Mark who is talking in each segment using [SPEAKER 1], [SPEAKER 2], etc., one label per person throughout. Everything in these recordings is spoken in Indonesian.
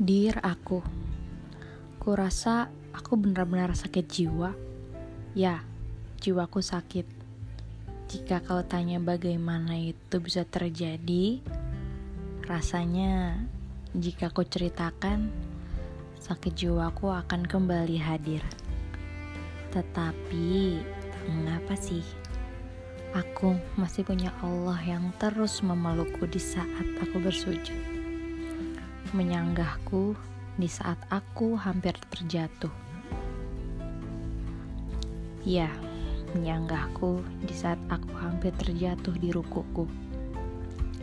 [SPEAKER 1] Dear aku, kurasa aku benar-benar sakit jiwa. Ya, jiwaku sakit. Jika kau tanya bagaimana itu bisa terjadi, rasanya jika kau ceritakan, sakit jiwaku akan kembali hadir. Tetapi, mengapa sih? Aku masih punya Allah yang terus memelukku di saat aku bersujud. Menyanggahku di saat aku hampir terjatuh. Ya, menyanggahku di saat aku hampir terjatuh di rukuku.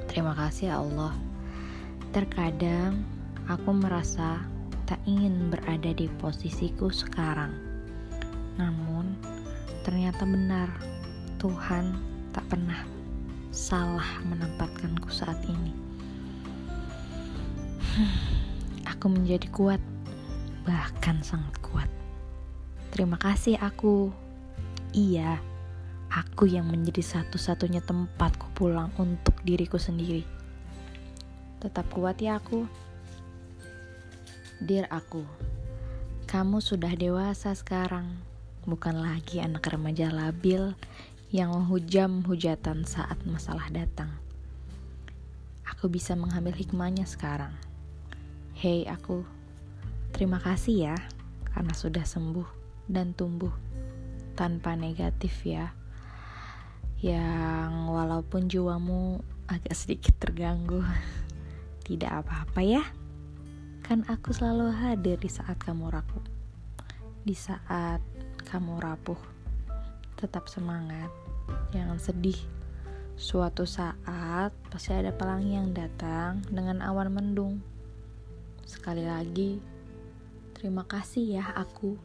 [SPEAKER 1] Terima kasih ya Allah. Terkadang aku merasa tak ingin berada di posisiku sekarang. Namun, ternyata benar Tuhan tak pernah salah menempatkanku saat ini. Aku menjadi kuat, bahkan sangat kuat. Terima kasih aku. Iya, aku yang menjadi satu-satunya tempatku pulang untuk diriku sendiri. Tetap kuat ya aku. Dear aku, kamu sudah dewasa sekarang, bukan lagi anak remaja labil yang menghujam hujatan saat masalah datang. Aku bisa mengambil hikmahnya sekarang. Hei aku, terima kasih ya karena sudah sembuh dan tumbuh tanpa negatif ya. Yang walaupun jiwamu agak sedikit terganggu, tidak apa-apa ya. Kan aku selalu hadir di saat kamu rapuh. Di saat kamu rapuh tetap semangat, jangan sedih. Suatu saat pasti ada pelangi yang datang dengan awan mendung. Sekali lagi, terima kasih ya aku